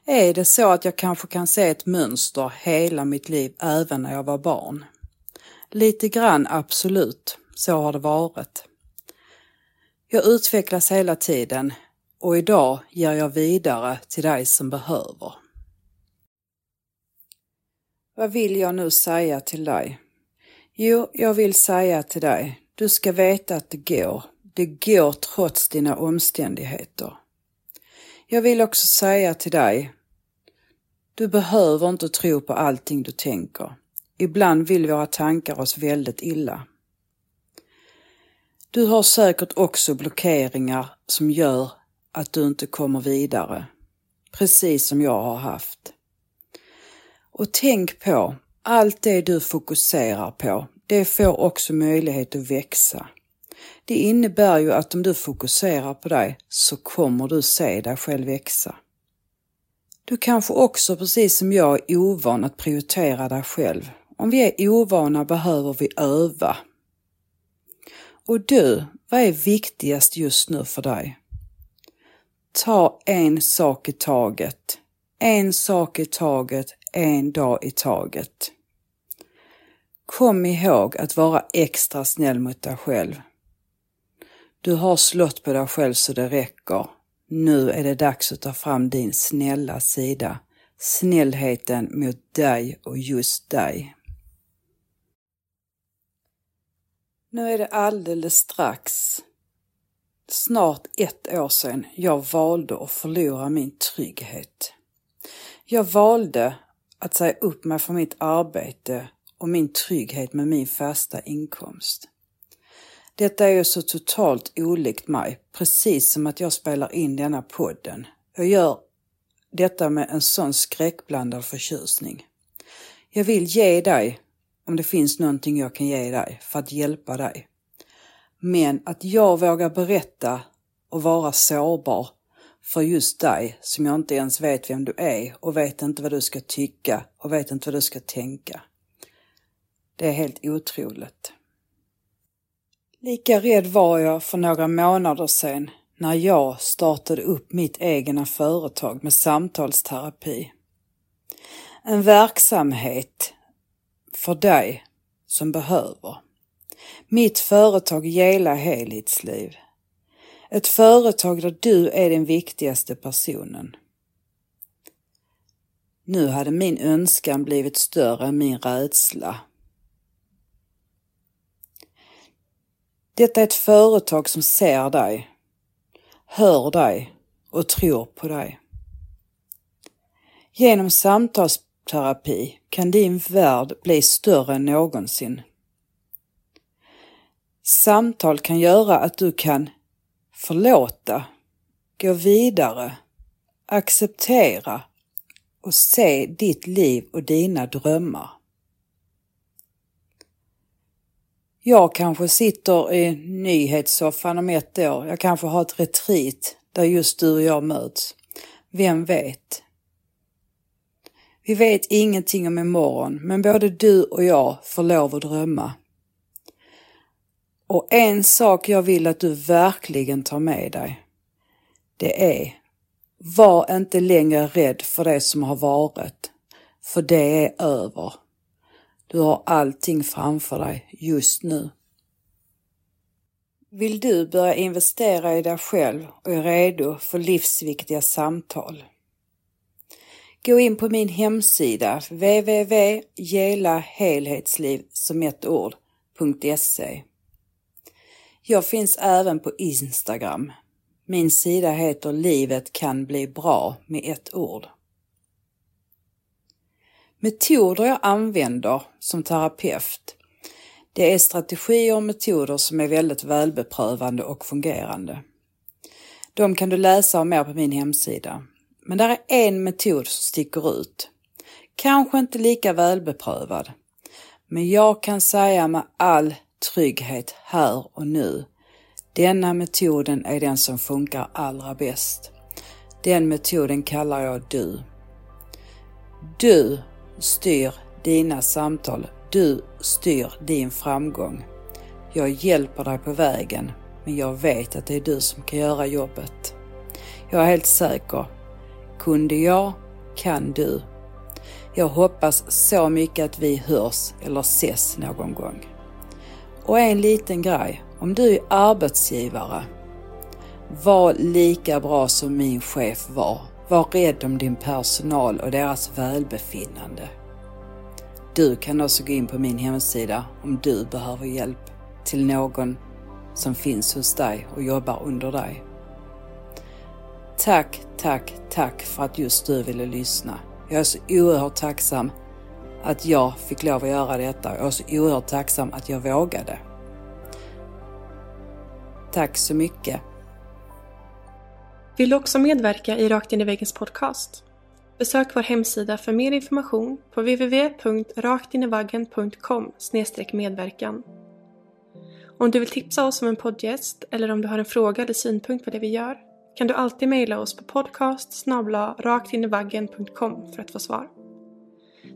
Är det så att jag kanske kan se ett mönster hela mitt liv även när jag var barn? Lite grann absolut, så har det varit. Jag utvecklas hela tiden och idag ger jag vidare till dig som behöver. Vad vill jag nu säga till dig? Jo, jag vill säga till dig, du ska veta att det går. Det går trots dina omständigheter. Jag vill också säga till dig, du behöver inte tro på allting du tänker. Ibland vill våra tankar oss väldigt illa. Du har säkert också blockeringar som gör att du inte kommer vidare, precis som jag har haft. Och tänk på, allt det du fokuserar på, det får också möjlighet att växa. Det innebär ju att om du fokuserar på dig så kommer du se dig själv växa. Du kanske också, precis som jag, är ovan att prioritera dig själv. Om vi är ovana behöver vi öva. Och du, vad är viktigast just nu för dig? Ta en sak i taget. En sak i taget, en dag i taget. Kom ihåg att vara extra snäll mot dig själv. Du har slått på dig själv så det räcker. Nu är det dags att ta fram din snälla sida. Snällheten mot dig och just dig. Nu är det alldeles strax snart ett år sedan jag valde att förlora min trygghet. Jag valde att säga upp mig från mitt arbete och min trygghet med min fasta inkomst. Detta är ju så totalt olikt mig, precis som att jag spelar in denna podden. Jag gör detta med en sån skräckblandad förtjusning. Jag vill ge dig, om det finns någonting jag kan ge dig, för att hjälpa dig. Men att jag vågar berätta och vara sårbar för just dig som jag inte ens vet vem du är och vet inte vad du ska tycka och vet inte vad du ska tänka. Det är helt otroligt. Lika rädd var jag för några månader sedan när jag startade upp mitt egna företag med samtalsterapi. En verksamhet för dig som behöver. Mitt företag Gela Helhetsliv. Ett företag där du är den viktigaste personen. Nu hade min önskan blivit större än min rädsla. Detta är ett företag som ser dig, hör dig och tror på dig. Genom samtalsterapi kan din värld bli större än någonsin. Samtal kan göra att du kan förlåta, gå vidare, acceptera och se ditt liv och dina drömmar. Jag kanske sitter i nyhetssoffan om ett år. Jag kanske har ett retreat där just du och jag möts. Vem vet? Vi vet ingenting om imorgon, men både du och jag får lov att drömma. Och en sak jag vill att du verkligen tar med dig, det är var inte längre rädd för det som har varit, för det är över. Du har allting framför dig just nu. Vill du börja investera i dig själv och är redo för livsviktiga samtal? Gå in på min hemsida www.gelahelhetsliv som ett ord.se jag finns även på Instagram. Min sida heter Livet kan bli bra med ett ord. Metoder jag använder som terapeut det är strategier och metoder som är väldigt välbeprövande och fungerande. De kan du läsa om mer på min hemsida. Men där är en metod som sticker ut. Kanske inte lika välbeprövad. Men jag kan säga med all trygghet här och nu. Denna metoden är den som funkar allra bäst. Den metoden kallar jag du. Du styr dina samtal. Du styr din framgång. Jag hjälper dig på vägen, men jag vet att det är du som kan göra jobbet. Jag är helt säker. Kunde jag, kan du. Jag hoppas så mycket att vi hörs eller ses någon gång. Och en liten grej, om du är arbetsgivare, var lika bra som min chef var. Var rädd om din personal och deras välbefinnande. Du kan också gå in på min hemsida om du behöver hjälp till någon som finns hos dig och jobbar under dig. Tack, tack, tack för att just du ville lyssna. Jag är så oerhört tacksam att jag fick lov att göra detta. Jag är så oerhört tacksam att jag vågade. Tack så mycket. Vill du också medverka i Rakt in i väggens podcast? Besök vår hemsida för mer information på www.raktinivaggen.com medverkan. Om du vill tipsa oss om en poddgäst eller om du har en fråga eller synpunkt på det vi gör kan du alltid mejla oss på podcast raktinivaggen.com för att få svar.